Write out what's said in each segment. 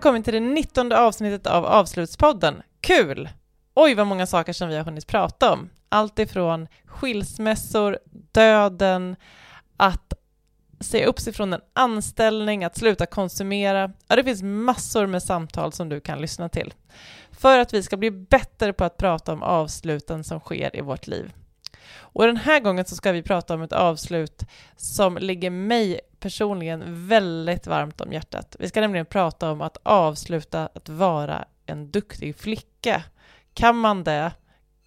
vi kommit till det 19 avsnittet av Avslutspodden. Kul! Oj, vad många saker som vi har hunnit prata om. Allt ifrån skilsmässor, döden, att säga upp sig från en anställning, att sluta konsumera. Ja, det finns massor med samtal som du kan lyssna till för att vi ska bli bättre på att prata om avsluten som sker i vårt liv. Och den här gången så ska vi prata om ett avslut som ligger mig personligen väldigt varmt om hjärtat. Vi ska nämligen prata om att avsluta att vara en duktig flicka. Kan man det?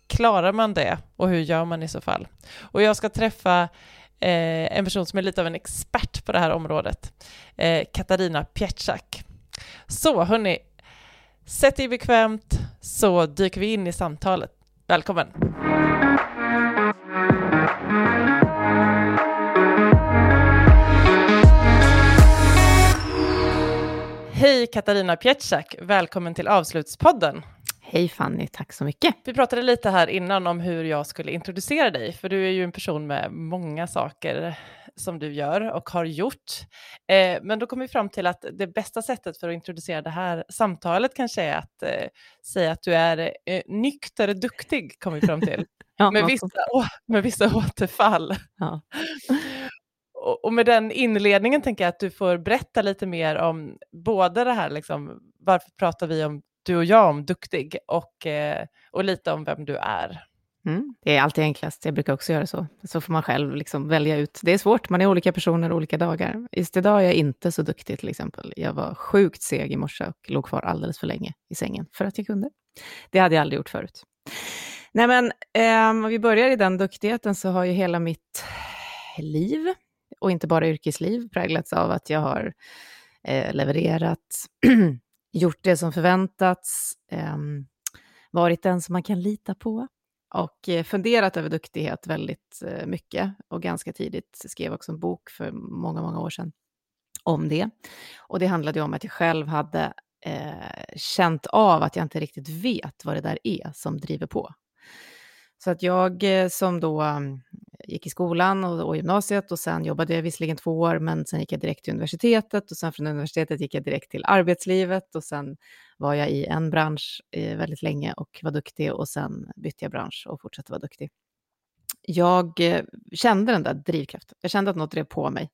Klarar man det? Och hur gör man i så fall? Och jag ska träffa eh, en person som är lite av en expert på det här området, eh, Katarina Pietschak. Så hörni, sätt er bekvämt så dyker vi in i samtalet. Välkommen! Hej Katarina Pietschak, välkommen till Avslutspodden. Hej Fanny, tack så mycket. Vi pratade lite här innan om hur jag skulle introducera dig, för du är ju en person med många saker som du gör och har gjort. Eh, men då kom vi fram till att det bästa sättet för att introducera det här samtalet kanske är att eh, säga att du är eh, nykter duktig, kom vi fram till. ja, med, vissa, å, med vissa återfall. Ja och, och med den inledningen tänker jag att du får berätta lite mer om både det här, liksom, varför pratar vi om du och jag om duktig och, eh, och lite om vem du är. Mm, det är alltid enklast, jag brukar också göra så. Så får man själv liksom välja ut. Det är svårt, man är olika personer olika dagar. Just idag är jag inte så duktig till exempel. Jag var sjukt seg i morse och låg kvar alldeles för länge i sängen för att jag kunde. Det hade jag aldrig gjort förut. Nej men, eh, om vi börjar i den duktigheten så har ju hela mitt liv, och inte bara yrkesliv, präglats av att jag har eh, levererat gjort det som förväntats, eh, varit den som man kan lita på och eh, funderat över duktighet väldigt eh, mycket och ganska tidigt. Skrev också en bok för många, många år sedan om det. Och det handlade om att jag själv hade eh, känt av att jag inte riktigt vet vad det där är som driver på. Så att jag eh, som då mm, gick i skolan och, och gymnasiet och sen jobbade jag visserligen två år, men sen gick jag direkt till universitetet och sen från universitetet gick jag direkt till arbetslivet och sen var jag i en bransch eh, väldigt länge och var duktig och sen bytte jag bransch och fortsatte vara duktig. Jag eh, kände den där drivkraften. Jag kände att något drev på mig.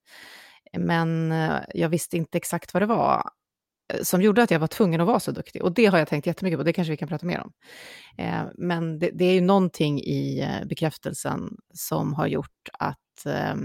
Men jag visste inte exakt vad det var som gjorde att jag var tvungen att vara så duktig. Och det har jag tänkt jättemycket på, det kanske vi kan prata mer om. Eh, men det, det, är ju någonting i eh, bekräftelsen som har gjort att eh,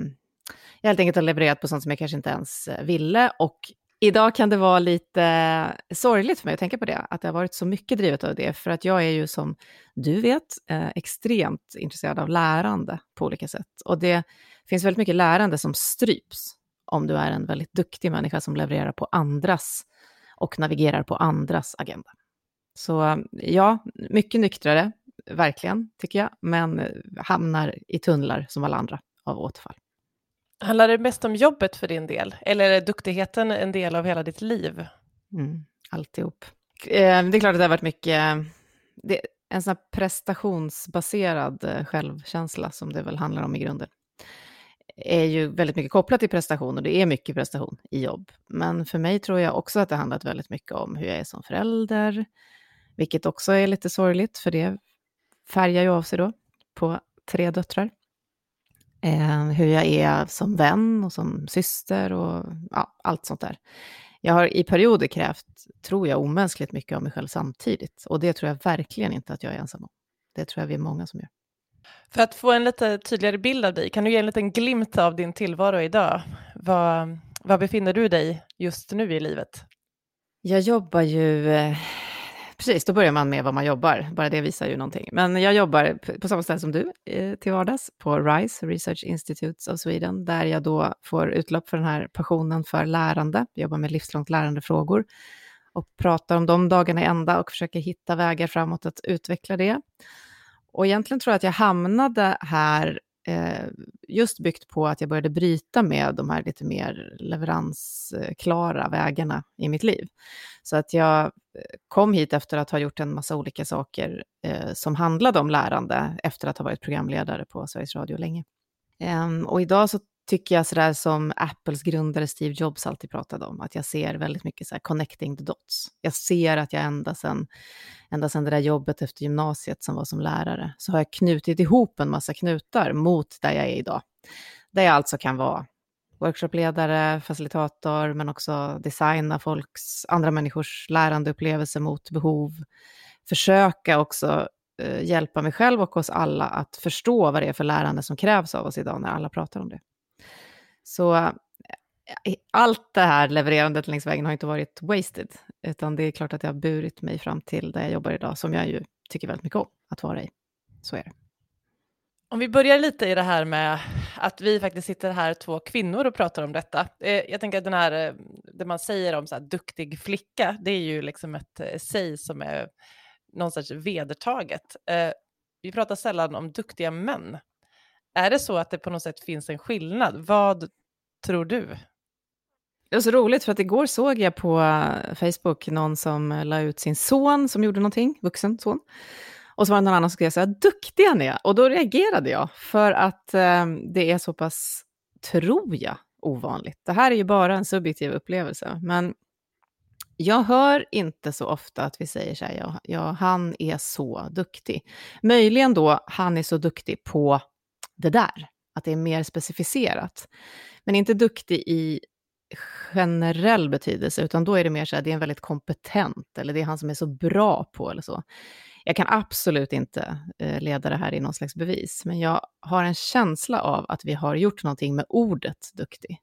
jag helt enkelt har levererat på sånt som jag kanske inte ens eh, ville. Och idag kan det vara lite eh, sorgligt för mig att tänka på det, att det har varit så mycket drivet av det. För att jag är ju som du vet eh, extremt intresserad av lärande på olika sätt. Och det finns väldigt mycket lärande som stryps om du är en väldigt duktig människa som levererar på andras och navigerar på andras agenda. Så ja, mycket nyktrare, verkligen, tycker jag, men hamnar i tunnlar som alla andra av återfall. Handlar det mest om jobbet för din del, eller är duktigheten en del av hela ditt liv? Mm, alltihop. Eh, det är klart att det har varit mycket, det, en sån här prestationsbaserad eh, självkänsla som det väl handlar om i grunden är ju väldigt mycket kopplat till prestation och det är mycket prestation i jobb. Men för mig tror jag också att det handlat väldigt mycket om hur jag är som förälder, vilket också är lite sorgligt för det färgar ju av sig då på tre döttrar. Eh, hur jag är som vän och som syster och ja, allt sånt där. Jag har i perioder krävt, tror jag, omänskligt mycket av mig själv samtidigt. Och det tror jag verkligen inte att jag är ensam om. Det tror jag vi är många som gör. För att få en lite tydligare bild av dig, kan du ge en liten glimt av din tillvaro idag? Var, var befinner du dig just nu i livet? Jag jobbar ju, eh, precis, då börjar man med vad man jobbar, bara det visar ju någonting. Men jag jobbar på samma ställe som du eh, till vardags, på RISE, Research Institutes of Sweden, där jag då får utlopp för den här passionen för lärande, jag jobbar med livslångt lärandefrågor och pratar om de dagarna i ända och försöker hitta vägar framåt att utveckla det. Och egentligen tror jag att jag hamnade här eh, just byggt på att jag började bryta med de här lite mer leveransklara vägarna i mitt liv. Så att jag eh, kom hit efter att ha gjort en massa olika saker eh, som handlade om lärande, efter att ha varit programledare på Sveriges Radio länge. Um, och idag så tycker jag sådär som Apples grundare Steve Jobs alltid pratade om, att jag ser väldigt mycket så connecting the dots. Jag ser att jag ända sedan, ända sen det där jobbet efter gymnasiet som var som lärare, så har jag knutit ihop en massa knutar mot där jag är idag. Där jag alltså kan vara workshopledare, facilitator, men också designa folks, andra människors lärandeupplevelser mot behov. Försöka också eh, hjälpa mig själv och oss alla att förstå vad det är för lärande som krävs av oss idag när alla pratar om det. Så eh, allt det här levererandet längs vägen har inte varit wasted, utan det är klart att jag har burit mig fram till där jag jobbar idag, som jag ju tycker väldigt mycket om att vara i. Så är det. Om vi börjar lite i det här med att vi faktiskt sitter här två kvinnor och pratar om detta. Eh, jag tänker att den här, eh, det man säger om så här, duktig flicka, det är ju liksom ett säg som är någonstans vedertaget. Vi pratar sällan om duktiga män. Är det så att det på något sätt finns en skillnad? Vad tror du? Det var så roligt för att igår såg jag på eh, Facebook någon som eh, la ut sin son som gjorde någonting, vuxen son. Och så var det någon annan som skrev så här, duktiga ni är. Och då reagerade jag, för att eh, det är så pass, tror jag, ovanligt. Det här är ju bara en subjektiv upplevelse, men jag hör inte så ofta att vi säger så här, ja, ja, han är så duktig. Möjligen då, han är så duktig på det där, att det är mer specificerat. Men inte duktig i generell betydelse, utan då är det mer så här, det är en väldigt kompetent, eller det är han som är så bra på, eller så. Jag kan absolut inte eh, leda det här i någon slags bevis, men jag har en känsla av att vi har gjort någonting med ordet duktig.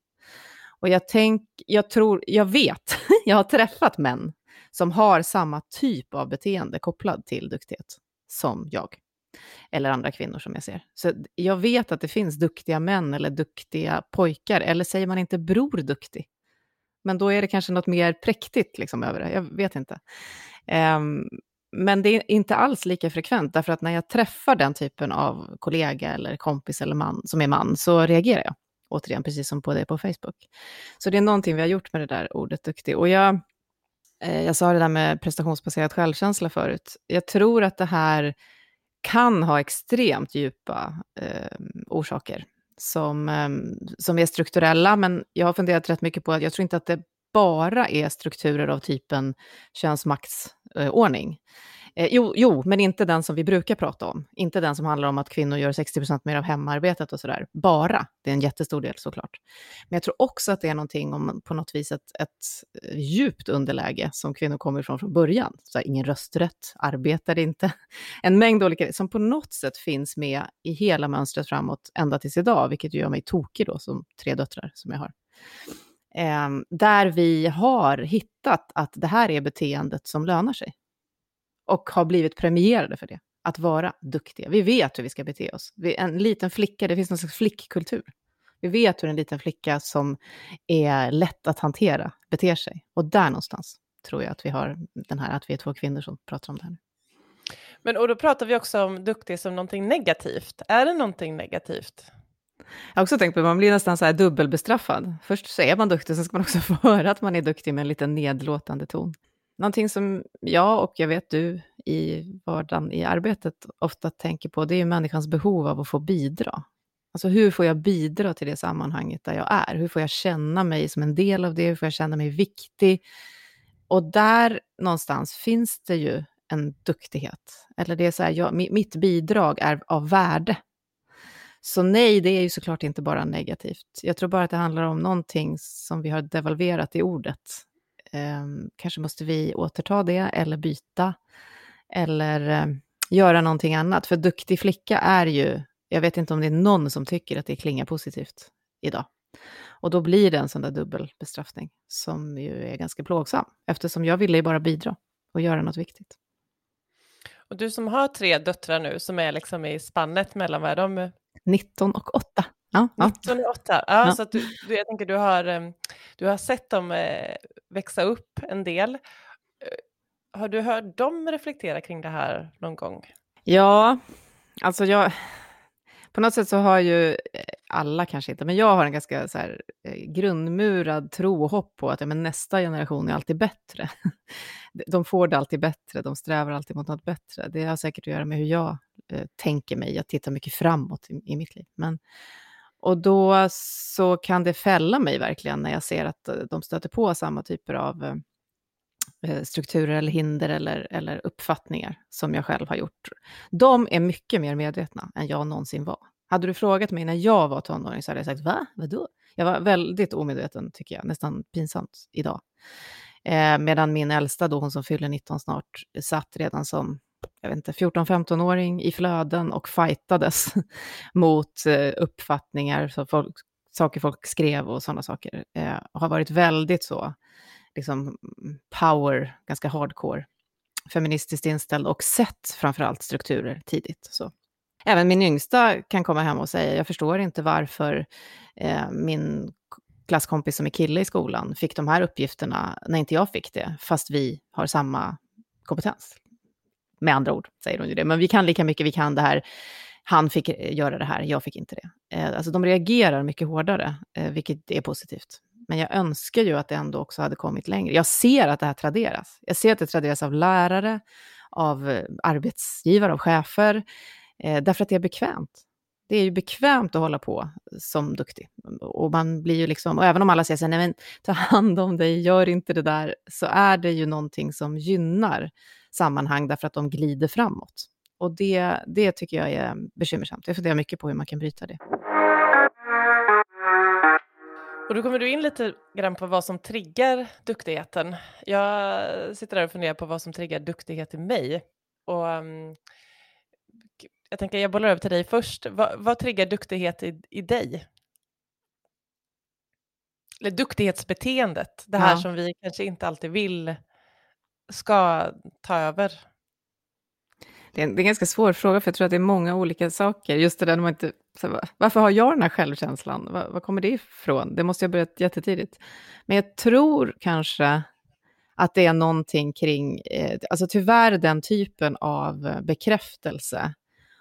Och jag tänk, jag tror, jag vet, jag har träffat män som har samma typ av beteende kopplad till duktighet som jag eller andra kvinnor som jag ser. Så jag vet att det finns duktiga män eller duktiga pojkar, eller säger man inte bror duktig? Men då är det kanske något mer präktigt liksom över det, jag vet inte. Um, men det är inte alls lika frekvent, därför att när jag träffar den typen av kollega eller kompis eller man som är man, så reagerar jag. Återigen, precis som på det på Facebook. Så det är någonting vi har gjort med det där ordet duktig. Och jag, eh, jag sa det där med prestationsbaserad självkänsla förut. Jag tror att det här kan ha extremt djupa eh, orsaker som, eh, som är strukturella, men jag har funderat rätt mycket på att jag tror inte att det bara är strukturer av typen könsmaktsordning. Eh, Eh, jo, jo, men inte den som vi brukar prata om. Inte den som handlar om att kvinnor gör 60% mer av hemarbetet och sådär. Bara. Det är en jättestor del såklart. Men jag tror också att det är någonting om på något vis ett, ett eh, djupt underläge som kvinnor kommer ifrån från början. Så här, ingen rösträtt, arbetade inte. En mängd olika som på något sätt finns med i hela mönstret framåt ända tills idag, vilket gör mig tokig då som tre döttrar som jag har. Eh, där vi har hittat att det här är beteendet som lönar sig och har blivit premierade för det. Att vara duktiga. Vi vet hur vi ska bete oss. En liten flicka, det finns någon slags flickkultur. Vi vet hur en liten flicka som är lätt att hantera beter sig. Och där någonstans tror jag att vi har den här, att vi är två kvinnor som pratar om det här. Men och då pratar vi också om duktig som någonting negativt. Är det någonting negativt? Jag har också tänkt på att man blir nästan så här dubbelbestraffad. Först så är man duktig, sen ska man också få höra att man är duktig med en lite nedlåtande ton. Någonting som jag och jag vet du i vardagen i arbetet ofta tänker på, det är människans behov av att få bidra. Alltså hur får jag bidra till det sammanhanget där jag är? Hur får jag känna mig som en del av det? Hur får jag känna mig viktig? Och där någonstans finns det ju en duktighet. Eller det är så här, jag, mitt bidrag är av värde. Så nej, det är ju såklart inte bara negativt. Jag tror bara att det handlar om någonting som vi har devalverat i ordet. Eh, kanske måste vi återta det eller byta eller eh, göra någonting annat. För duktig flicka är ju, jag vet inte om det är någon som tycker att det klingar positivt idag. Och då blir det en sån där dubbelbestraffning som ju är ganska plågsam, eftersom jag ville ju bara bidra och göra något viktigt. Och du som har tre döttrar nu, som är liksom i spannet mellan, vad är de? 19 och 8. Ja, 19 och 8. Ja, ja. Så du, du, jag tänker du har, du har sett dem eh, växa upp en del. Eh, har du hört dem reflektera kring det här någon gång? Ja, alltså jag... På något sätt så har ju eh, alla kanske inte, men jag har en ganska så här, grundmurad tro och hopp på att ja, men nästa generation är alltid bättre. De får det alltid bättre, de strävar alltid mot något bättre. Det har säkert att göra med hur jag eh, tänker mig, jag tittar mycket framåt i, i mitt liv. Men och då så kan det fälla mig verkligen när jag ser att eh, de stöter på samma typer av eh, eh, strukturer eller hinder eller, eller uppfattningar som jag själv har gjort. De är mycket mer medvetna än jag någonsin var. Hade du frågat mig när jag var tonåring så hade jag sagt va? Vadå? Jag var väldigt omedveten tycker jag, nästan pinsamt idag. Eh, medan min äldsta, då hon som fyller 19 snart, satt redan som jag vet inte, 14-15-åring i flöden och fightades mot eh, uppfattningar, så folk, saker folk skrev och sådana saker. Eh, har varit väldigt så, liksom power, ganska hardcore, feministiskt inställd och sett framförallt strukturer tidigt. Så. Även min yngsta kan komma hem och säga, jag förstår inte varför eh, min klasskompis som är kille i skolan fick de här uppgifterna när inte jag fick det, fast vi har samma kompetens. Med andra ord säger hon ju det, men vi kan lika mycket, vi kan det här. Han fick eh, göra det här, jag fick inte det. Eh, alltså de reagerar mycket hårdare, eh, vilket är positivt. Men jag önskar ju att det ändå också hade kommit längre. Jag ser att det här traderas. Jag ser att det traderas av lärare, av eh, arbetsgivare, av chefer, eh, därför att det är bekvämt det är ju bekvämt att hålla på som duktig. Och man blir ju liksom, och även om alla säger så här, nej men ta hand om dig, gör inte det där, så är det ju någonting som gynnar sammanhang därför att de glider framåt. Och det, det tycker jag är bekymmersamt. Jag funderar mycket på hur man kan bryta det. Och då kommer du in lite grann på vad som triggar duktigheten. Jag sitter där och funderar på vad som triggar duktighet i mig. Och um, jag tänker jag bollar över till dig först. Vad, vad triggar duktighet i, i dig? Eller duktighetsbeteendet, det här ja. som vi kanske inte alltid vill ska ta över. Det är, en, det är en ganska svår fråga, för jag tror att det är många olika saker. Just det där när man inte... Varför har jag den här självkänslan? Var, var kommer det ifrån? Det måste jag ha börjat jättetidigt. Men jag tror kanske att det är någonting kring, eh, alltså tyvärr den typen av eh, bekräftelse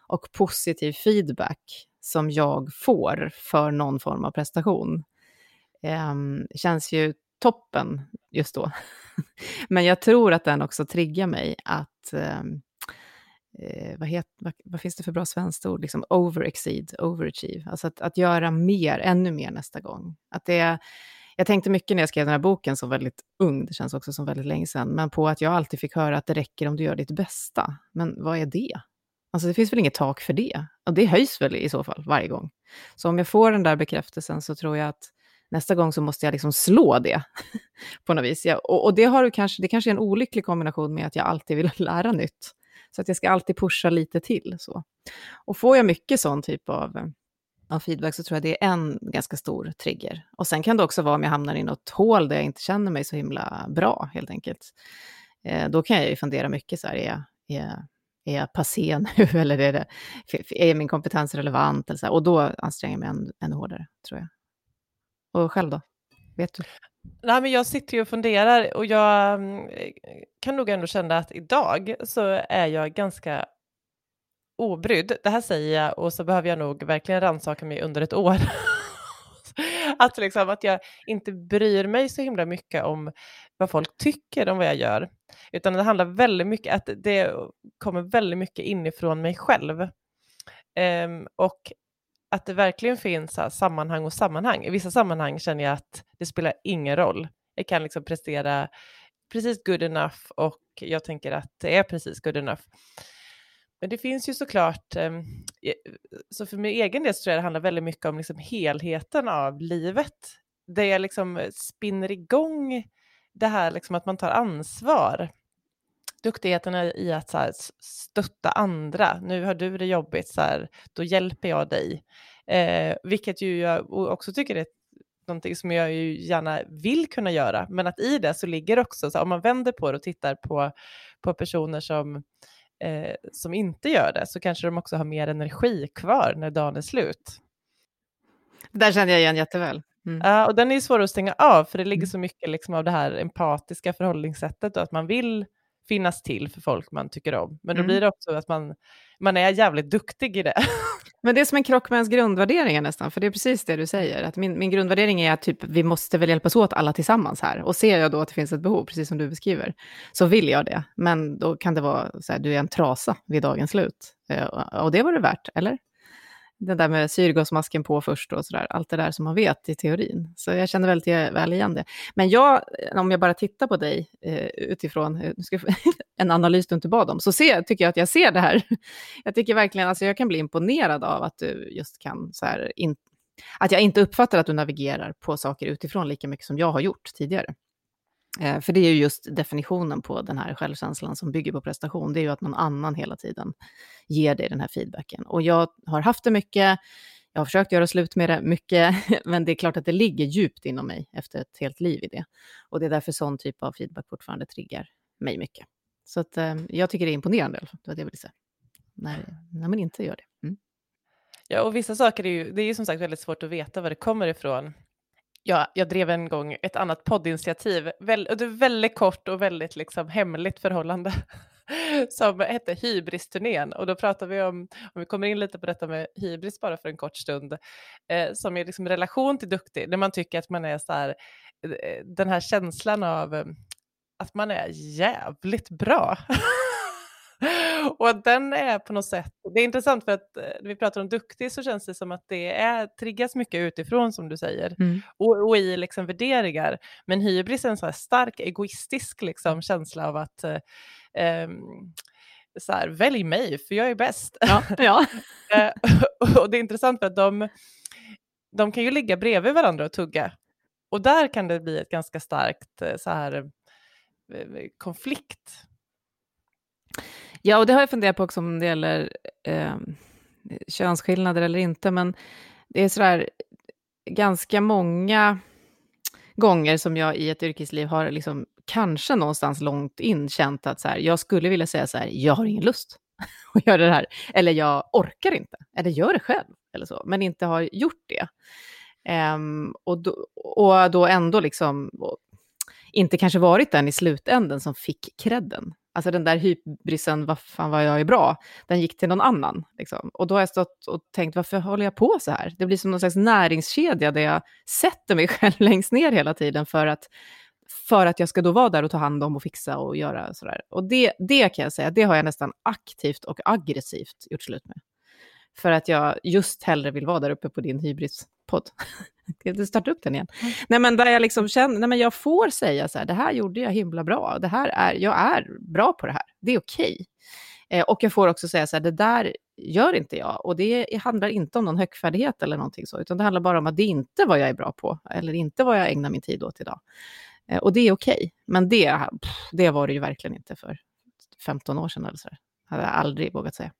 och positiv feedback som jag får för någon form av prestation eh, känns ju toppen just då. Men jag tror att den också triggar mig att, ehm, eh, vad, het, vad, vad, finns det för bra svenskt ord, liksom overexceed, overachieve, alltså att, att göra mer, ännu mer nästa gång. Att det jag tänkte mycket när jag skrev den här boken som väldigt ung, det känns också som väldigt länge sedan, men på att jag alltid fick höra att det räcker om du gör ditt bästa. Men vad är det? Alltså det finns väl inget tak för det? Och det höjs väl i så fall varje gång. Så om jag får den där bekräftelsen så tror jag att nästa gång så måste jag liksom slå det på något vis. Jag, och, och, det, har kanske, det kanske är en olycklig kombination med att jag alltid vill lära nytt. Så att jag ska alltid pusha lite till. Så. Och får jag mycket sån typ av, eh, av feedback så tror jag det är en ganska stor trigger. Och sen kan det också vara om jag hamnar i något hål där jag inte känner mig så himla bra helt enkelt. Eh, då kan jag ju fundera mycket så här, är jag, är jag är jag passé nu eller är, det, är min kompetens relevant? Eller så här. Och då anstränger jag mig ännu, ännu hårdare, tror jag. Och själv då? Vet du? Nej, men jag sitter ju och funderar och jag mm, kan nog ändå känna att idag så är jag ganska obrydd. Det här säger jag och så behöver jag nog verkligen rannsaka mig under ett år. att, liksom, att jag inte bryr mig så himla mycket om vad folk tycker om vad jag gör, utan det handlar väldigt mycket, att det kommer väldigt mycket inifrån mig själv. Um, och att det verkligen finns här, sammanhang och sammanhang. I vissa sammanhang känner jag att det spelar ingen roll. Jag kan liksom prestera precis good enough och jag tänker att det är precis good enough. Men det finns ju såklart, ehm, e-, så för min egen del så tror jag det handlar väldigt mycket om liksom helheten av livet. Där jag liksom spinner igång det här liksom att man tar ansvar. Duktigheten i att så här, stötta andra. Nu har du det jobbigt, så här, då hjälper jag dig. Eh, vilket ju jag också tycker är någonting som jag ju gärna vill kunna göra. Men att i det så ligger också, så här, om man vänder på det och tittar på, på personer som, eh, som inte gör det, så kanske de också har mer energi kvar när dagen är slut. Det där känner jag igen jätteväl. Mm. Uh, och den är svår att stänga av, för det ligger mm. så mycket liksom av det här empatiska förhållningssättet och att man vill finnas till för folk man tycker om. Men då mm. blir det också att man, man är jävligt duktig i det. Men det är som en krock med ens grundvärderingar nästan, för det är precis det du säger. Att min, min grundvärdering är att typ, vi måste väl hjälpas åt alla tillsammans här. Och ser jag då att det finns ett behov, precis som du beskriver, så vill jag det. Men då kan det vara så här, du är en trasa vid dagens slut. Eh, och det var det värt, eller? Det där med syrgasmasken på först och sådär, allt det där som man vet i teorin. Så jag känner väldigt väl igen det. Men jag, om jag bara tittar på dig eh, utifrån eh, en analys du inte bad om, så ser, tycker jag att jag ser det här. Jag tycker verkligen, alltså jag kan bli imponerad av att du just kan så här, in, att jag inte uppfattar att du navigerar på saker utifrån lika mycket som jag har gjort tidigare. Eh, för det är ju just definitionen på den här självkänslan som bygger på prestation. Det är ju att någon annan hela tiden ger dig den här feedbacken. Och jag har haft det mycket, jag har försökt göra slut med det mycket, men det är klart att det ligger djupt inom mig efter ett helt liv i det. Och det är därför sån typ av feedback fortfarande triggar mig mycket. Så att, eh, jag tycker det är imponerande, det var det jag ville säga. När, när man inte gör det. Mm. Ja, och vissa saker är ju, det är ju som sagt väldigt svårt att veta var det kommer ifrån. Ja, jag drev en gång ett annat poddinitiativ, väl, det väldigt kort och väldigt liksom hemligt förhållande som hette Hybris-turnén. Och då pratar vi om, om vi kommer in lite på detta med hybris bara för en kort stund, eh, som är liksom relation till duktig, när man tycker att man är så här, eh, den här känslan av eh, att man är jävligt bra. och den är på något sätt, det är intressant för att när vi pratar om duktig så känns det som att det är, triggas mycket utifrån som du säger mm. och, och, i liksom värderingar. Men hybris är en så här stark egoistisk liksom känsla av att eh, så här, välj mig för jag är bäst. Ja, ja. Eh, och det är intressant för att de, de kan ju ligga bredvid varandra och tugga. Och där kan det bli ett ganska starkt eh, så här, eh, konflikt Ja, och det har jag funderat på också om det gäller eh, könsskillnader eller inte, men det är sådär ganska många gånger som jag i ett yrkesliv har liksom kanske någonstans långt in känt att så här, jag skulle vilja säga så här, jag har ingen lust att göra det här, eller jag orkar inte, eller gör det själv, eller så, men inte har gjort det. Um, och, då, och då ändå liksom inte kanske varit den i slutänden som fick kredden. Alltså den där hybrisen, vad fan vad jag är bra, den gick till någon annan. Liksom. Och då har jag stått och tänkt, varför håller jag på så här? Det blir som någon slags näringskedja där jag sätter mig själv längst ner hela tiden för att, för att jag ska då vara där och ta hand om och fixa och göra sådär. Och det, det kan jag säga, det har jag nästan aktivt och aggressivt gjort slut med. För att jag just hellre vill vara där uppe på din hybris hybrispodd. Du starta upp den igen. Mm. Nej, men där jag liksom känner, nej men jag får säga så här, det här gjorde jag himla bra, det här är, jag är bra på det här, det är okej. Okay. Eh, och jag får också säga så här, det där gör inte jag. Och det handlar inte om någon högfärdighet eller någonting så, utan det handlar bara om att det inte är vad jag är bra på, eller inte vad jag ägnar min tid åt idag. Eh, och det är okej. Okay. Men det, pff, det var det ju verkligen inte för 15 år sedan eller så. Här. hade jag aldrig vågat säga.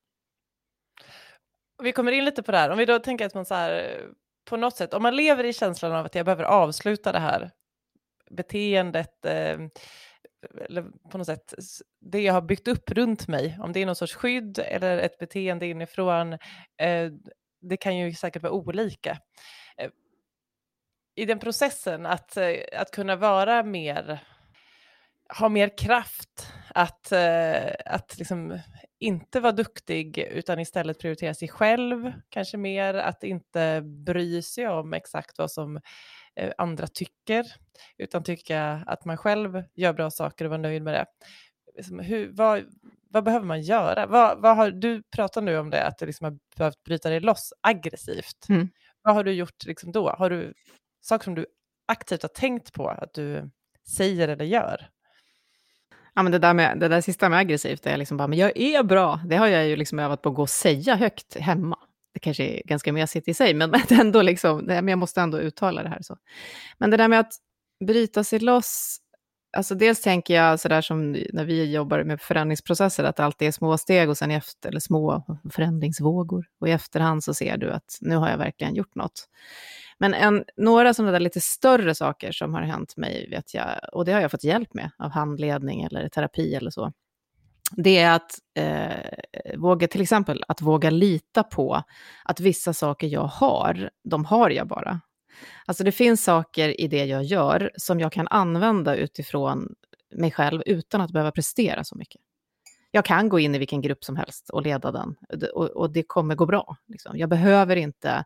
Vi kommer in lite på det här, om vi då tänker att man så här, på något sätt, om man lever i känslan av att jag behöver avsluta det här beteendet, eh, eller på något sätt det jag har byggt upp runt mig, om det är någon sorts skydd eller ett beteende inifrån, eh, det kan ju säkert vara olika. Eh, I den processen att, eh, att kunna vara mer, ha mer kraft, att, eh, att liksom inte vara duktig utan istället prioritera sig själv, kanske mer att inte bry sig om exakt vad som eh, andra tycker, utan tycka att man själv gör bra saker och vara nöjd med det. Liksom, hur, vad, vad behöver man göra? Vad, vad har, du pratar nu om det, att du liksom har behövt bryta dig loss aggressivt. Mm. Vad har du gjort liksom då? Har du saker som du aktivt har tänkt på att du säger eller gör? Ja, men det, där med, det där sista med aggressivt, är liksom bara, men jag är bra. Det har jag ju liksom övat på att gå och säga högt hemma. Det kanske är ganska mesigt i sig, men, men ändå liksom, men jag måste ändå uttala det här. så. Men det där med att bryta sig loss, alltså dels tänker jag sådär som när vi jobbar med förändringsprocesser, att allt är små steg och sen efter, eller små förändringsvågor. Och i efterhand så ser du att nu har jag verkligen gjort något. Men en, några sådana där lite större saker som har hänt mig, vet jag, och det har jag fått hjälp med av handledning eller terapi eller så, det är att eh, våga, till exempel att våga lita på att vissa saker jag har, de har jag bara. Alltså det finns saker i det jag gör som jag kan använda utifrån mig själv utan att behöva prestera så mycket jag kan gå in i vilken grupp som helst och leda den och, och det kommer gå bra. Liksom. Jag behöver inte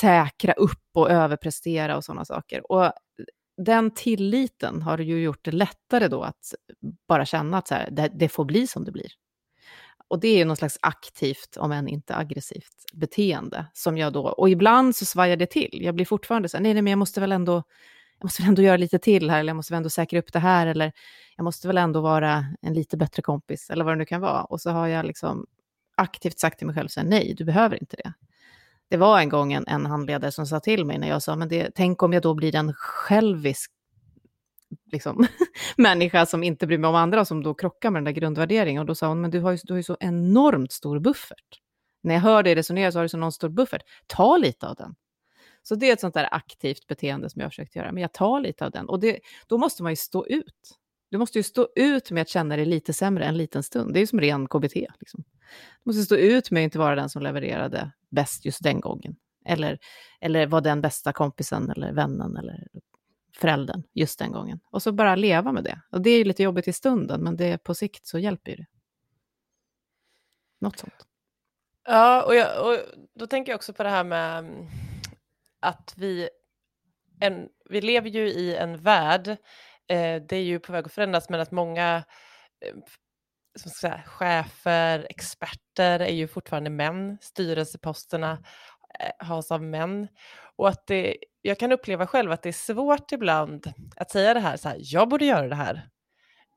säkra upp och överprestera och sådana saker. Och den tilliten har ju gjort det lättare då att bara känna att så här, det, det, får bli som det blir. Och det är ju någon slags aktivt, om än inte aggressivt, beteende som jag då, och ibland så svajar det till. Jag blir fortfarande så här, nej, nej, men jag måste väl ändå, jag måste väl ändå göra lite till här, eller jag måste väl ändå säkra upp det här, eller jag måste väl ändå vara en lite bättre kompis, eller vad det nu kan vara. Och så har jag liksom aktivt sagt till mig själv, så här, nej, du behöver inte det. Det var en gång en, en handledare som sa till mig när jag sa, men det, tänk om jag då blir en självisk liksom, människa som inte bryr mig om andra, som då krockar med den där grundvärderingen. Och då sa hon, men du har ju, du har ju så enormt stor buffert. När jag hör dig resonera så har du så enormt stor buffert. Ta lite av den. Så det är ett sånt där aktivt beteende som jag har försökt göra, men jag tar lite av den. Och det, då måste man ju stå ut. Du måste ju stå ut med att känna dig lite sämre en liten stund. Det är ju som ren KBT. Liksom. Du måste stå ut med att inte vara den som levererade bäst just den gången. Eller, eller vara den bästa kompisen eller vännen eller föräldern just den gången. Och så bara leva med det. Och det är ju lite jobbigt i stunden, men det, på sikt så hjälper ju det. Något sånt. Ja, och, jag, och då tänker jag också på det här med mm, att vi, en, vi lever ju i en värld, eh, det är ju på väg att förändras, men att många eh, som ska säga, chefer, experter är ju fortfarande män, styrelseposterna eh, har av män. Och att det, jag kan uppleva själv att det är svårt ibland att säga det här, så här, jag borde göra det här.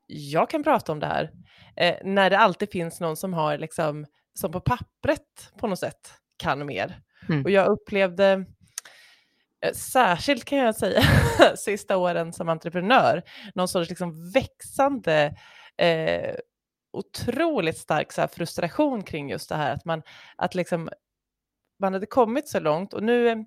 Jag kan prata om det här. Eh, när det alltid finns någon som har, liksom, som på pappret på något sätt kan mer. Mm. Och jag upplevde, eh, särskilt kan jag säga, sista åren som entreprenör, någon sorts liksom växande eh, otroligt stark så frustration kring just det här att man, att liksom, man hade kommit så långt och nu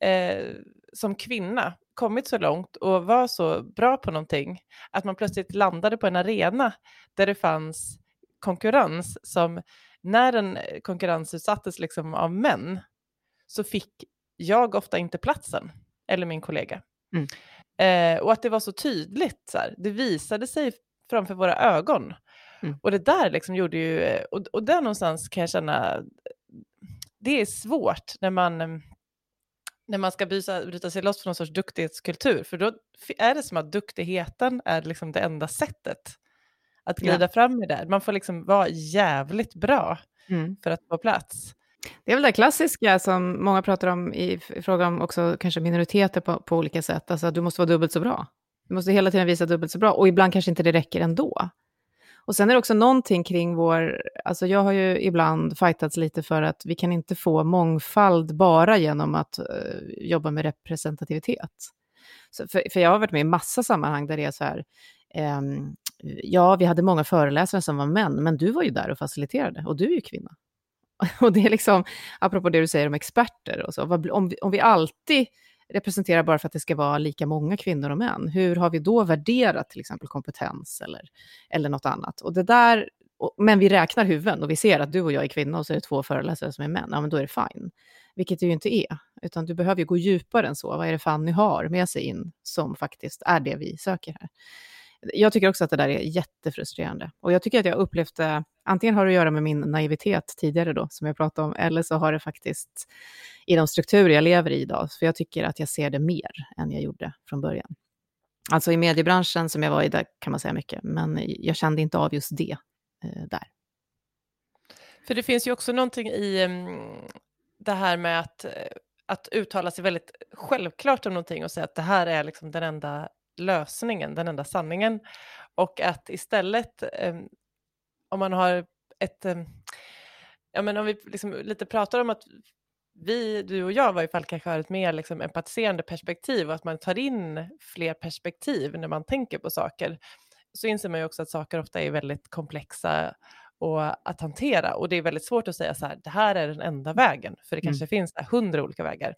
eh, som kvinna kommit så långt och var så bra på någonting att man plötsligt landade på en arena där det fanns konkurrens som när den konkurrensutsattes liksom av män så fick jag ofta inte platsen, eller min kollega. Mm. Eh, och att det var så tydligt, så här, det visade sig framför våra ögon. Mm. Och det där liksom gjorde ju, och, och där någonstans kan jag känna, det är svårt när man när man ska bryta, bryta sig loss från någon sorts duktighetskultur, för då är det som att duktigheten är liksom det enda sättet att glida ja. fram i det. Man får liksom vara jävligt bra mm. för att få plats. Det är väl det klassiska som många pratar om i, i fråga om också kanske minoriteter på, på olika sätt. Alltså du måste vara dubbelt så bra. Du måste hela tiden visa dubbelt så bra och ibland kanske inte det räcker ändå. Och sen är det också någonting kring vår, alltså jag har ju ibland fightats lite för att vi kan inte få mångfald bara genom att uh, jobba med representativitet. Så för, för jag har varit med i massa sammanhang där det är så här, um, ja, vi hade många föreläsare som var män, men du var ju där och faciliterade och du är ju kvinna. Och det är liksom, apropå det du säger om experter och så, om vi, om vi alltid representerar bara för att det ska vara lika många kvinnor och män. Hur har vi då värderat till exempel kompetens eller, eller något annat? Och det där, men vi räknar huvuden och vi ser att du och jag är kvinnor och så är det två föreläsare som är män, ja men då är det fine. Vilket det ju inte är, utan du behöver ju gå djupare än så. Vad är det Fanny har med sig in som faktiskt är det vi söker här? Jag tycker också att det där är jättefrustrerande. Och jag tycker att jag upplevt det, antingen har det att göra med min naivitet tidigare då, som jag pratade om, eller så har det faktiskt i de strukturer jag lever i idag, för jag tycker att jag ser det mer än jag gjorde från början. Alltså i mediebranschen som jag var i, där kan man säga mycket, men jag kände inte av just det eh, där. För det finns ju också någonting i um, det här med att, eh, att uttala sig väldigt självklart om någonting och säga att det här är liksom den enda lösningen, den enda sanningen. Och att istället, um, om man har ett... Um, ja, men om vi liksom lite pratar om att vi, du och jag, i varje fall kanske har ett mer liksom, empatiserande perspektiv och att man tar in fler perspektiv när man tänker på saker, så inser man ju också att saker ofta är väldigt komplexa och att hantera och det är väldigt svårt att säga så här, det här är den enda vägen, för det mm. kanske finns hundra olika vägar.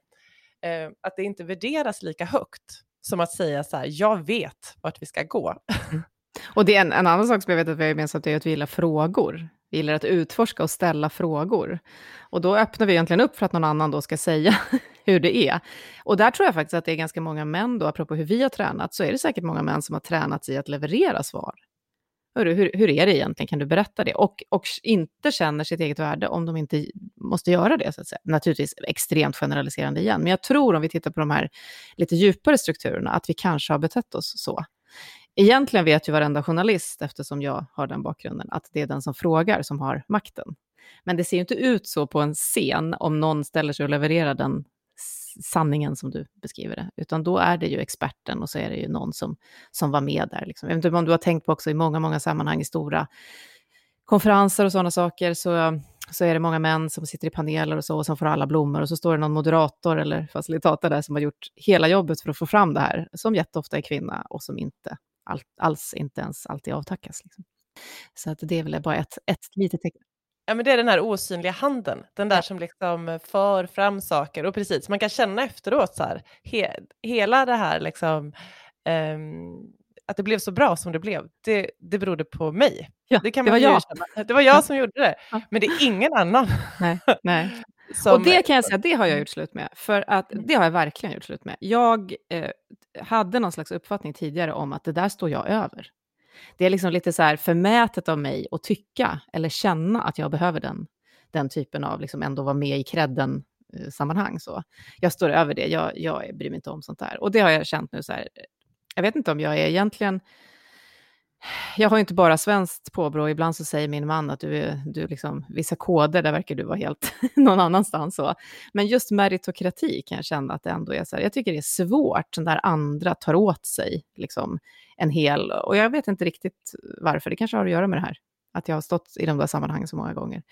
Eh, att det inte värderas lika högt som att säga så här, jag vet vart vi ska gå. Mm. Och det är en, en, annan sak som jag vet att vi har gemensamt, är att vi gillar frågor. Vi gillar att utforska och ställa frågor. Och då öppnar vi egentligen upp för att någon annan då ska säga hur det är. Och där tror jag faktiskt att det är ganska många män då, apropå hur vi har tränat, så är det säkert många män som har tränat i att leverera svar. Hur, hur, hur är det egentligen? Kan du berätta det? Och, och inte känner sitt eget värde om de inte måste göra det, så att säga. Naturligtvis extremt generaliserande igen, men jag tror om vi tittar på de här lite djupare strukturerna, att vi kanske har betett oss så. egentligen vet ju varenda journalist, eftersom jag har den bakgrunden, att det är den som frågar som har makten. Men det ser ju inte ut så på en scen om någon ställer sig och levererar den sanningen som du beskriver det, utan då är det ju experten och så är det ju någon som, som var med där. Liksom. Jag vet inte om du har tänkt på också i många, många sammanhang i stora konferenser och sådana saker, så, så är det många män som sitter i paneler och så, och som får alla blommor, och så står det någon moderator eller facilitator där som har gjort hela jobbet för att få fram det här, som jätteofta är kvinna och som inte all, alls inte ens alltid avtackas. Liksom. Så att det är väl bara ett, ett litet tecken. Ja, men det är den här osynliga handen, den där ja. som liksom för fram saker. Och precis, man kan känna efteråt så här, he, hela det här liksom, um, att det blev så bra som det blev, det, det berodde på mig. Ja, det, kan det var jag. Känna. Det var jag som gjorde det, men det är ingen annan. Nej, nej. Som... Och det kan jag säga, det har jag gjort slut med. För att mm. det har jag verkligen gjort slut med. Jag eh, hade någon slags uppfattning tidigare om att det där står jag över. Det är liksom lite så här förmätet av mig att tycka eller känna att jag behöver den, den typen av, liksom ändå vara med i credden-sammanhang. Eh, så. Jag står över det, jag, jag bryr mig inte om sånt där. Och det har jag känt nu så här, jag vet inte om jag är egentligen jag har ju inte bara svenskt påbrå, ibland så säger min man att du är, du liksom, vissa koder, där verkar du vara helt någon annanstans. Så. Men just meritokrati kan jag känna att det ändå är så här, jag tycker det är svårt när andra tar åt sig liksom, en hel, och jag vet inte riktigt varför, det kanske har att göra med det här, att jag har stått i de där sammanhangen så många gånger.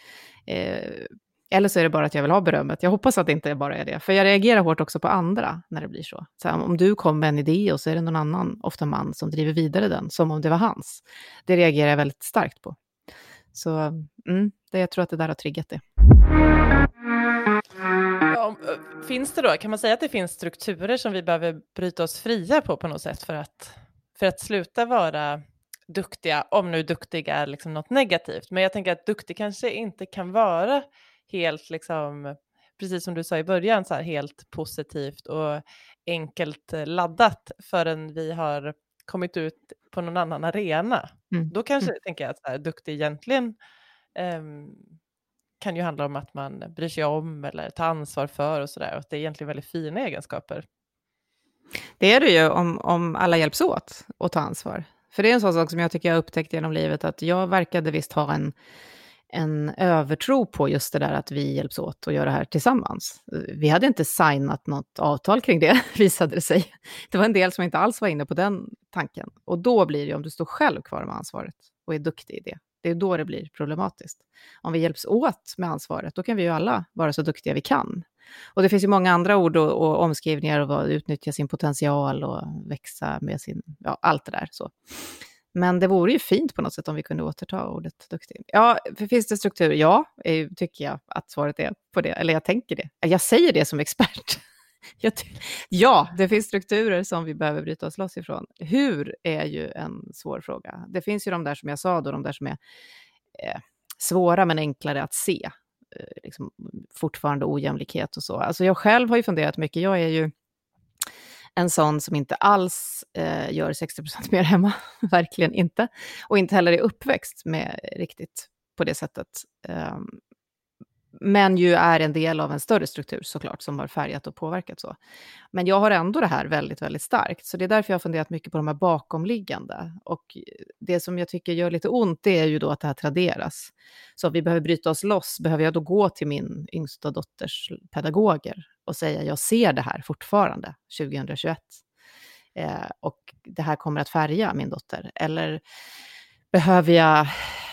Eh, eller så är det bara att jag vill ha berömmet. Jag hoppas att det inte bara är det. För jag reagerar hårt också på andra när det blir så. så om du kom med en idé och så är det någon annan, ofta man, som driver vidare den, som om det var hans. Det reagerar jag väldigt starkt på. Så mm, det, jag tror att det där har triggat det. Ja, eh, finns det då, kan man säga att det finns strukturer som vi behöver bryta oss fria på på något sätt för att, för att sluta vara duktiga, om nu duktig är liksom något negativt. Men jag tänker att duktig kanske inte kan vara helt, liksom, precis som du sa i början, så här, helt positivt och enkelt eh, laddat förrän vi har kommit ut på någon annan arena. Mm. Då kanske mm. tänker jag att så här, duktig egentligen um, kan ju handla om att man bryr sig om eller tar ansvar för och sådär. Och att det är egentligen väldigt fina egenskaper. Det är det ju om, om alla hjälps åt att ta ansvar. För det är en sån sak som jag tycker jag har upptäckt genom livet, att jag verkade visst ha en en övertro på just det där att vi hjälps åt att göra det här tillsammans. Vi hade inte signat något avtal kring det, visade det sig. Det var en del som inte alls var inne på den tanken. Och då blir det, ju om du står själv kvar med ansvaret och är duktig i det, det är då det blir problematiskt. Om vi hjälps åt med ansvaret, då kan vi ju alla vara så duktiga vi kan. Och det finns ju många andra ord och, och omskrivningar och utnyttja sin potential och växa med sin, ja, allt det där. Så. Men det vore ju fint på något sätt om vi kunde återta ordet duktig. Ja, finns det struktur? Ja, eh, tycker jag att svaret är på det. Eller jag tänker det. Jag säger det som expert. ja, det finns strukturer som vi behöver bryta oss loss ifrån. Hur är ju en svår fråga. Det finns ju de där som jag sa, då, de där som är eh, svåra men enklare att se. Eh, liksom, fortfarande ojämlikhet och så. Alltså jag själv har ju funderat mycket. Jag är ju en sån som inte alls eh, gör 60 mer hemma, verkligen inte. Och inte heller är uppväxt med riktigt på det sättet. Um, men ju är en del av en större struktur såklart, som har färgat och påverkat så. Men jag har ändå det här väldigt, väldigt starkt, så det är därför jag har funderat mycket på de här bakomliggande. Och det som jag tycker gör lite ont, det är ju då att det här traderas. Så vi behöver bryta oss loss, behöver jag då gå till min yngsta dotters pedagoger och säga jag ser det här fortfarande 2021. Eh, och det här kommer att färga min dotter. Eller behöver jag,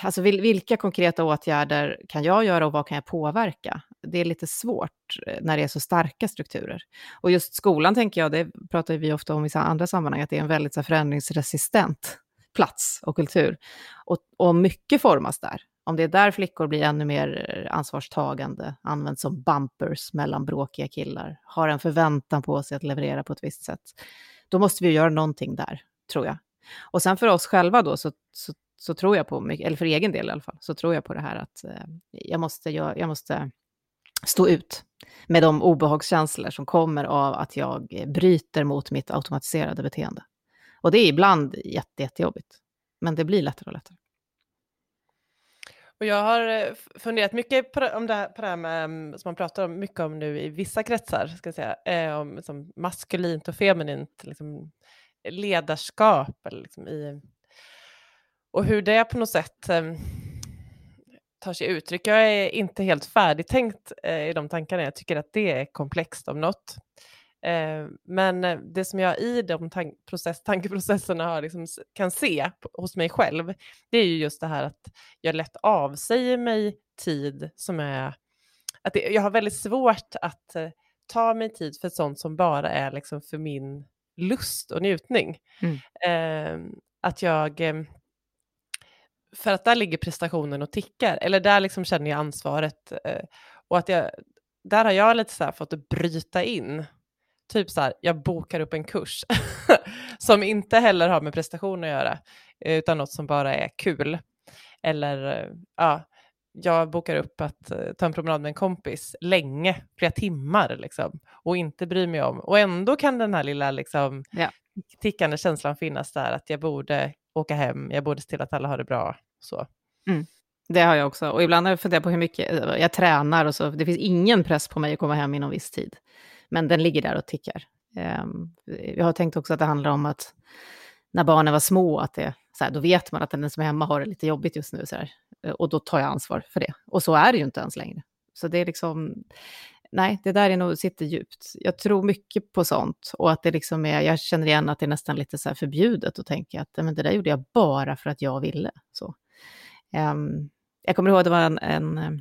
alltså vilka konkreta åtgärder kan jag göra och vad kan jag påverka? Det är lite svårt eh, när det är så starka strukturer. Och just skolan tänker jag, det pratar vi ofta om i andra sammanhang, att det är en väldigt så förändringsresistent plats och kultur. Och, och mycket formas där. Om det är där flickor blir ännu mer eh, ansvarstagande, används som bumpers mellan bråkiga killar, har en förväntan på sig att leverera på ett visst sätt, då måste vi göra någonting där, tror jag. Och sen för oss själva då, så, så, så tror jag på, eller för egen del i alla fall, så tror jag på det här att eh, jag, måste, jag, jag måste stå ut med de obehagskänslor som kommer av att jag bryter mot mitt automatiserade beteende. Och det är ibland jätte, jättejobbigt, men det blir lättare och lättare. Och jag har eh, funderat mycket på, om det här, på det här med, mm, som man pratar om, mycket om nu i vissa kretsar, ska jag säga, eh, om liksom maskulint och feminint, liksom, ledarskap eller liksom i, och hur det på något sätt eh, tar sig uttryck. Jag är inte helt färdigtänkt eh, i de tankarna. Jag tycker att det är komplext om något. Eh, men det som jag i de tank process, tankeprocesserna har liksom, kan se hos mig själv, det är ju just det här att jag lätt avsäger mig tid som är... Att det, jag har väldigt svårt att eh, ta mig tid för sånt som bara är liksom för min lust och njutning. Mm. Eh, att jag... Eh, för att där ligger prestationen och tickar, eller där liksom känner jag ansvaret. Eh, och att jag, där har jag lite så fått bryta in typ så här, jag bokar upp en kurs som inte heller har med prestation att göra, utan något som bara är kul. Eller ja, jag bokar upp att uh, ta en promenad med en kompis länge, flera timmar liksom, och inte bryr mig om. Och ändå kan den här lilla liksom, ja. tickande känslan finnas där att jag borde åka hem, jag borde se till att alla har det bra. Så. Mm. Det har jag också. Och ibland har jag funderat på hur mycket eh, jag tränar och så. Det finns ingen press på mig att komma hem inom viss tid. Men den ligger där och tickar. Ehm, jag har tänkt också att det handlar om att när barnen var små, att det, så här, då vet man att den som är hemma har det lite jobbigt just nu. Så här, eh, och då tar jag ansvar för det. Och så är det ju inte ens längre. Så det är liksom, nej, det där är nog, sitter djupt. Jag tror mycket på sånt och att det liksom är, jag känner igen att det är nästan lite så här förbjudet att tänka att men det där gjorde jag bara för att jag ville. Så. Um, jag kommer ihåg att det var en, en eh,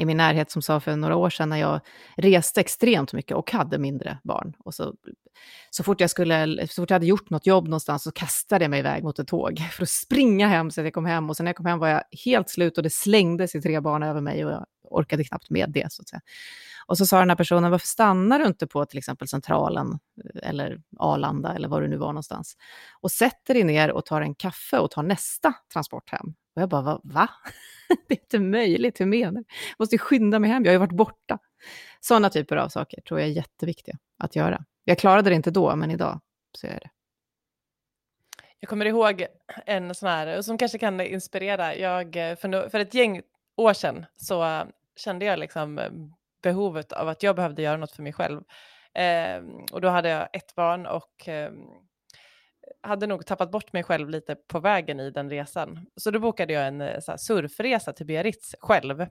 i min närhet som sa för några år sedan när jag reste extremt mycket och hade mindre barn. Och så, så, fort jag skulle, så fort jag hade gjort något jobb någonstans så kastade jag mig iväg mot ett tåg för att springa hem så att jag kom hem. Och sen när jag kom hem var jag helt slut och det slängdes i tre barn över mig och jag orkade knappt med det. Så att säga. Och så sa den här personen, varför stannar du inte på till exempel Centralen eller Arlanda eller var du nu var någonstans och sätter dig ner och tar en kaffe och tar nästa transport hem? Och jag bara, va? va? det är inte möjligt, hur menar du? Jag måste skynda mig hem, jag har ju varit borta. Sådana typer av saker tror jag är jätteviktiga att göra. Jag klarade det inte då, men idag så är det. Jag kommer ihåg en sån här, som kanske kan inspirera. Jag, för, för ett gäng år sedan så kände jag liksom eh, behovet av att jag behövde göra något för mig själv. Eh, och då hade jag ett barn och eh, hade nog tappat bort mig själv lite på vägen i den resan. Så då bokade jag en eh, så här, surfresa till Biarritz själv.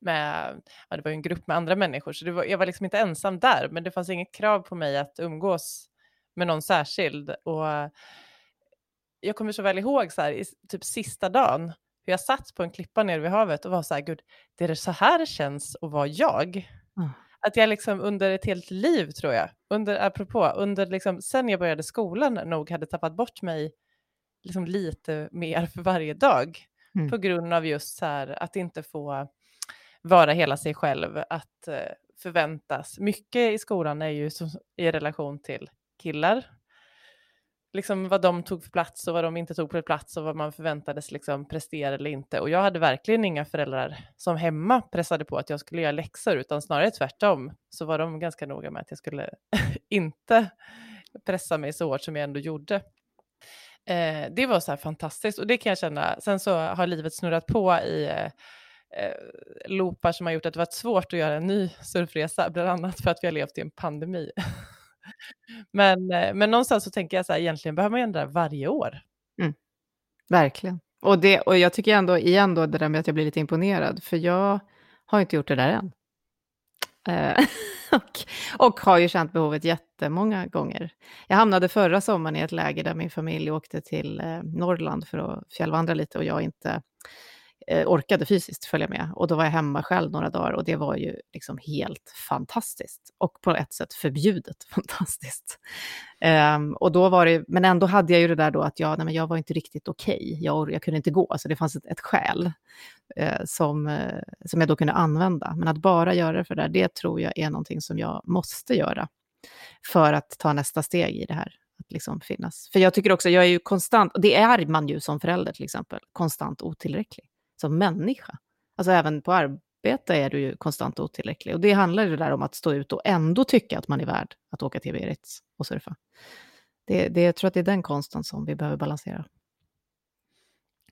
Med, ja, det var ju en grupp med andra människor, så var, jag var liksom inte ensam där, men det fanns inget krav på mig att umgås med någon särskild. Och jag kommer så väl ihåg så här, i typ sista dagen, hur jag satt på en klippa nere vid havet och var så här, gud, det är så här det känns att vara jag. Mm att jag liksom under ett helt liv tror jag, under, apropå, under liksom, sen jag började skolan nog hade tappat bort mig liksom lite mer för varje dag mm. på grund av just så här att inte få vara hela sig själv, att uh, förväntas. Mycket i skolan är ju i relation till killar liksom vad de tog för plats och vad de inte tog för plats och vad man förväntades liksom prestera eller inte. Och jag hade verkligen inga föräldrar som hemma pressade på att jag skulle göra läxor, utan snarare tvärtom så var de ganska noga med att jag skulle inte pressa mig så hårt som jag ändå gjorde. Eh, det var så här fantastiskt och det kan jag känna. Sen så har livet snurrat på i eh, eh loopar som har gjort att det varit svårt att göra en ny surfresa, bland annat för att vi har levt i en pandemi. men, eh, men någonstans så tänker jag så här, egentligen behöver man ändra varje år. Mm. Verkligen. Och, det, och jag tycker ändå, igen då, det där med att jag blir lite imponerad, för jag har inte gjort det där än. Eh, och, och har ju känt behovet jättemånga gånger. Jag hamnade förra sommaren i ett läge där min familj åkte till eh, Norrland för att fjällvandra lite och jag inte Eh, orkade fysiskt följa med. Och då var jag hemma själv några dagar och det var ju liksom helt fantastiskt. Och på ett sätt förbjudet fantastiskt. Um, och då var det, men ändå hade jag ju det där då att jag, nej, men jag var inte riktigt okej. Okay. Jag, jag kunde inte gå, så det fanns ett, ett skäl uh, som, uh, som jag då kunde använda. Men att bara göra det för det där, det tror jag är någonting som jag måste göra för att ta nästa steg i det här att liksom finnas. För jag tycker också, jag är ju konstant, och det är man ju som förälder till exempel, konstant otillräcklig som människa. Alltså även på arbete är du ju konstant otillräcklig. Och det handlar ju där om att stå ut och ändå tycka att man är värd att åka till Biarritz och surfa. Det, det, jag tror att det är den konsten som vi behöver balansera.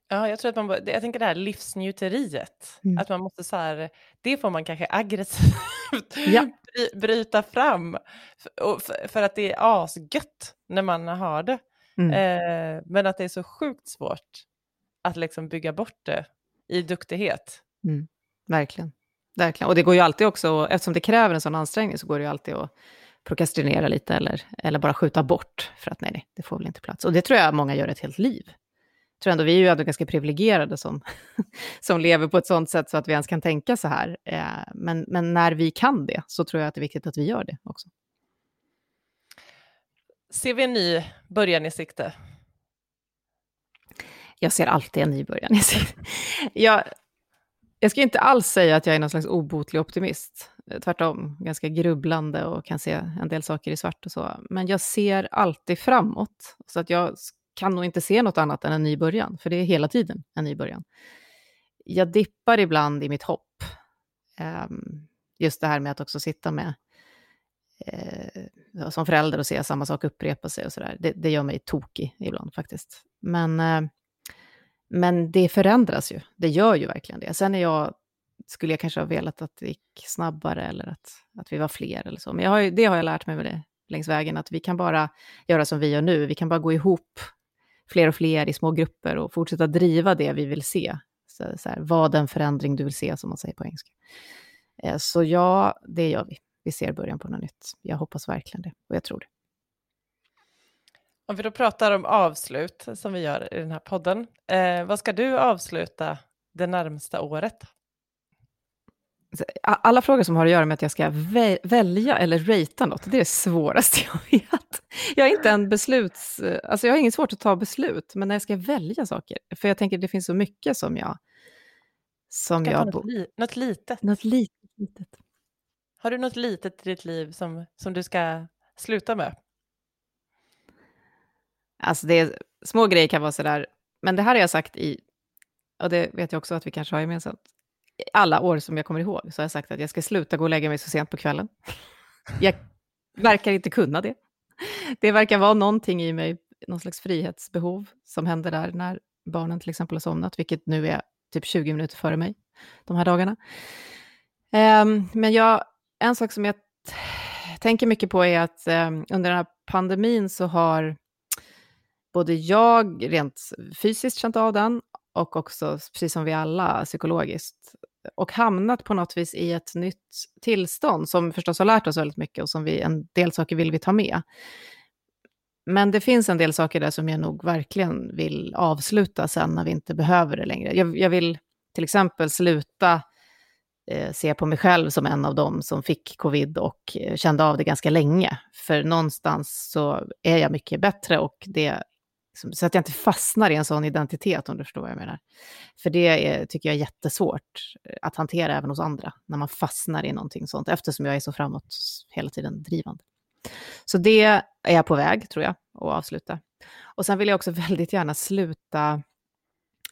Ja, jag tror att man, jag tänker det här livsnjuteriet, mm. att man måste så här, det får man kanske aggressivt ja. bryta fram, för, för, att det är asgött när man har det. Mm. Eh, men att det är så sjukt svårt att liksom bygga bort det i duktighet. Mm. Verkligen. Verkligen. Och det går ju alltid också, eftersom det kräver en sån ansträngning, så går det ju alltid att prokrastinera lite eller, eller bara skjuta bort, för att nej, nej, det får väl inte plats. Och det tror jag många gör ett helt liv. Jag tror ändå vi är ju ändå ganska privilegierade som, som lever på ett sånt sätt så att vi ens kan tänka så här. Eh, men, men när vi kan det så tror jag att det är viktigt att vi gör det också. Ser vi en ny början i sikte? Jag ser alltid en ny början. Jag, jag ska inte alls säga att jag är någon slags obotlig optimist. Tvärtom, ganska grubblande och kan se en del saker i svart och så. Men jag ser alltid framåt. Så att jag kan nog inte se något annat än en ny början, för det är hela tiden en ny början. Jag dippar ibland i mitt hopp. Um, just det här med att också sitta med eh, som förälder och se samma sak upprepa sig och sådär. Det, det gör mig tokig ibland faktiskt. Men eh, men det förändras ju, det gör ju verkligen det. Sen är jag, skulle jag kanske ha velat att det gick snabbare eller att, att vi var fler eller så. Men jag har, det har jag lärt mig med det längs vägen, att vi kan bara göra som vi gör nu. Vi kan bara gå ihop fler och fler i små grupper och fortsätta driva det vi vill se. Så, så här, vad den förändring du vill se, som man säger på engelska. Eh, så ja, det gör vi. Vi ser början på något nytt. Jag hoppas verkligen det, och jag tror det. Om vi då pratar om avslut, som vi gör i den här podden, eh, vad ska du avsluta det närmsta året? Alla frågor som har att göra med att jag ska vä välja eller ratea något, det är det svåraste jag vet. Jag är inte en besluts... Alltså jag har inget svårt att ta beslut, men när jag ska välja saker, för jag tänker det finns så mycket som jag... Som ska jag något, li något litet. Något litet, litet. Har du något litet i ditt liv som, som du ska sluta med? Alltså det är, små grejer kan vara sådär, men det här har jag sagt i, och det vet jag också att vi kanske har gemensamt, alla år som jag kommer ihåg så har jag sagt att jag ska sluta gå och lägga mig så sent på kvällen. Jag verkar inte kunna det. Det verkar vara någonting i mig, någon slags frihetsbehov som händer där när barnen till exempel har somnat, vilket nu är typ 20 minuter före mig de här dagarna. Um, men jag, en sak som jag tänker mycket på är att um, under den här pandemin så har både jag rent fysiskt känt av den och också, precis som vi alla, psykologiskt. Och hamnat på något vis i ett nytt tillstånd som förstås har lärt oss väldigt mycket och som vi, en del saker vill vi ta med. Men det finns en del saker där som jag nog verkligen vill avsluta sen när vi inte behöver det längre. Jag, jag vill till exempel sluta eh, se på mig själv som en av dem som fick covid och eh, kände av det ganska länge. För någonstans så är jag mycket bättre och det så att jag inte fastnar i en sån identitet, om du förstår vad jag menar. För det är, tycker jag är jättesvårt eh, att hantera även hos andra, när man fastnar i någonting sånt, eftersom jag är så framåt hela tiden drivande. Så det är jag på väg, tror jag, att avsluta. Och sen vill jag också väldigt gärna sluta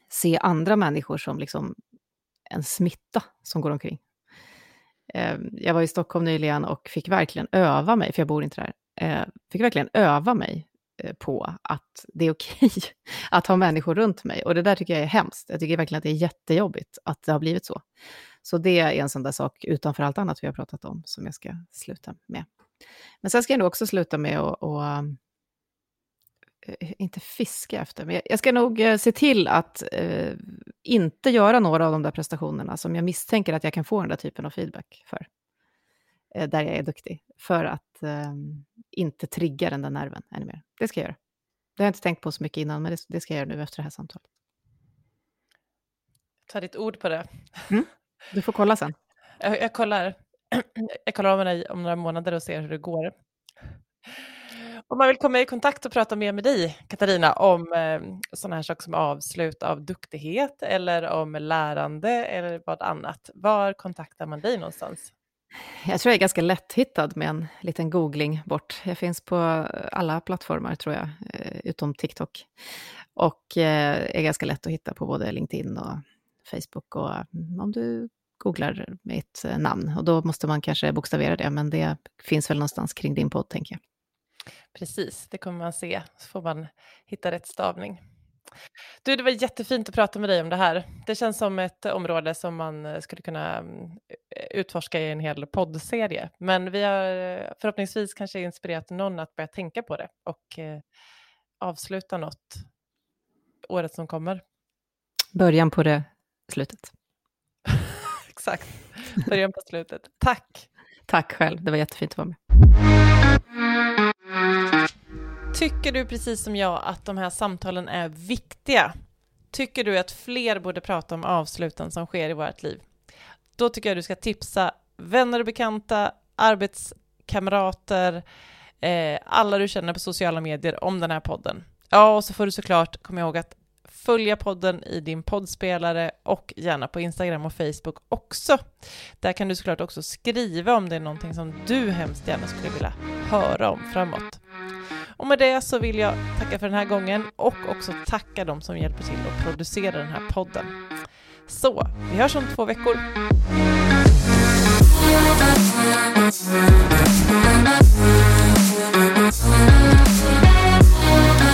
se andra människor som liksom en smitta som går omkring. Ehm, jag var i Stockholm nyligen och fick verkligen öva mig, för jag bor inte där, ehm, fick verkligen öva mig Eh, på att det är okej att ha människor runt mig. Och det där tycker jag är hemskt. Jag tycker verkligen att det är jättejobbigt att det har blivit så. Så det är en sån där sak, utanför allt annat vi har pratat om, som jag ska sluta med. Men sen ska jag nog också sluta med att, eh, inte fiska efter, men jag ska nog eh, se till att eh, inte göra några av de där prestationerna som jag misstänker att jag kan få den där typen av feedback för. Eh, där jag är duktig, för att eh, inte trigga den där nerven ännu mer. Det ska jag göra. Det har jag inte tänkt på så mycket innan, men det, det ska jag göra nu efter det här samtalet. Ta ditt ord på det. Mm. Du får kolla sen. Jag, jag kollar. Jag kollar om, dig om några månader och ser hur det går. Om man vill komma i kontakt och prata mer med dig, Katarina, om eh, sådana här saker som avslut av duktighet eller om lärande eller vad annat, var kontaktar man dig någonstans? Jag tror jag är ganska lätthittad med en liten googling bort. Jag finns på alla plattformar tror jag, eh, utom TikTok. Och eh, är ganska lätt att hitta på både LinkedIn och Facebook och mm, om du googlar mitt eh, namn. Och då måste man kanske bokstavera det, men det finns väl någonstans kring din podd, tänker jag. Precis, det kommer man se, så får man hitta rätt stavning. Du, det var jättefint att prata med dig om det här. Det känns som ett område som man skulle kunna mm, utforska i en hel poddserie. Men vi har eh, förhoppningsvis kanske inspirerat någon att börja tänka på det och eh, avsluta något året som kommer. Början på det slutet. Exakt, början på slutet. Tack! Tack själv, det var jättefint att vara med. Tycker du precis som jag att de här samtalen är viktiga? Tycker du att fler borde prata om avsluten som sker i vårt liv? Då tycker jag du ska tipsa vänner och bekanta, arbetskamrater, eh, alla du känner på sociala medier om den här podden. Ja, och så får du såklart komma ihåg att följa podden i din poddspelare och gärna på Instagram och Facebook också. Där kan du såklart också skriva om det är någonting som du hemskt gärna skulle vilja höra om framåt. Och med det så vill jag tacka för den här gången och också tacka de som hjälper till att producera den här podden. Så, vi hörs om två veckor. Thank you.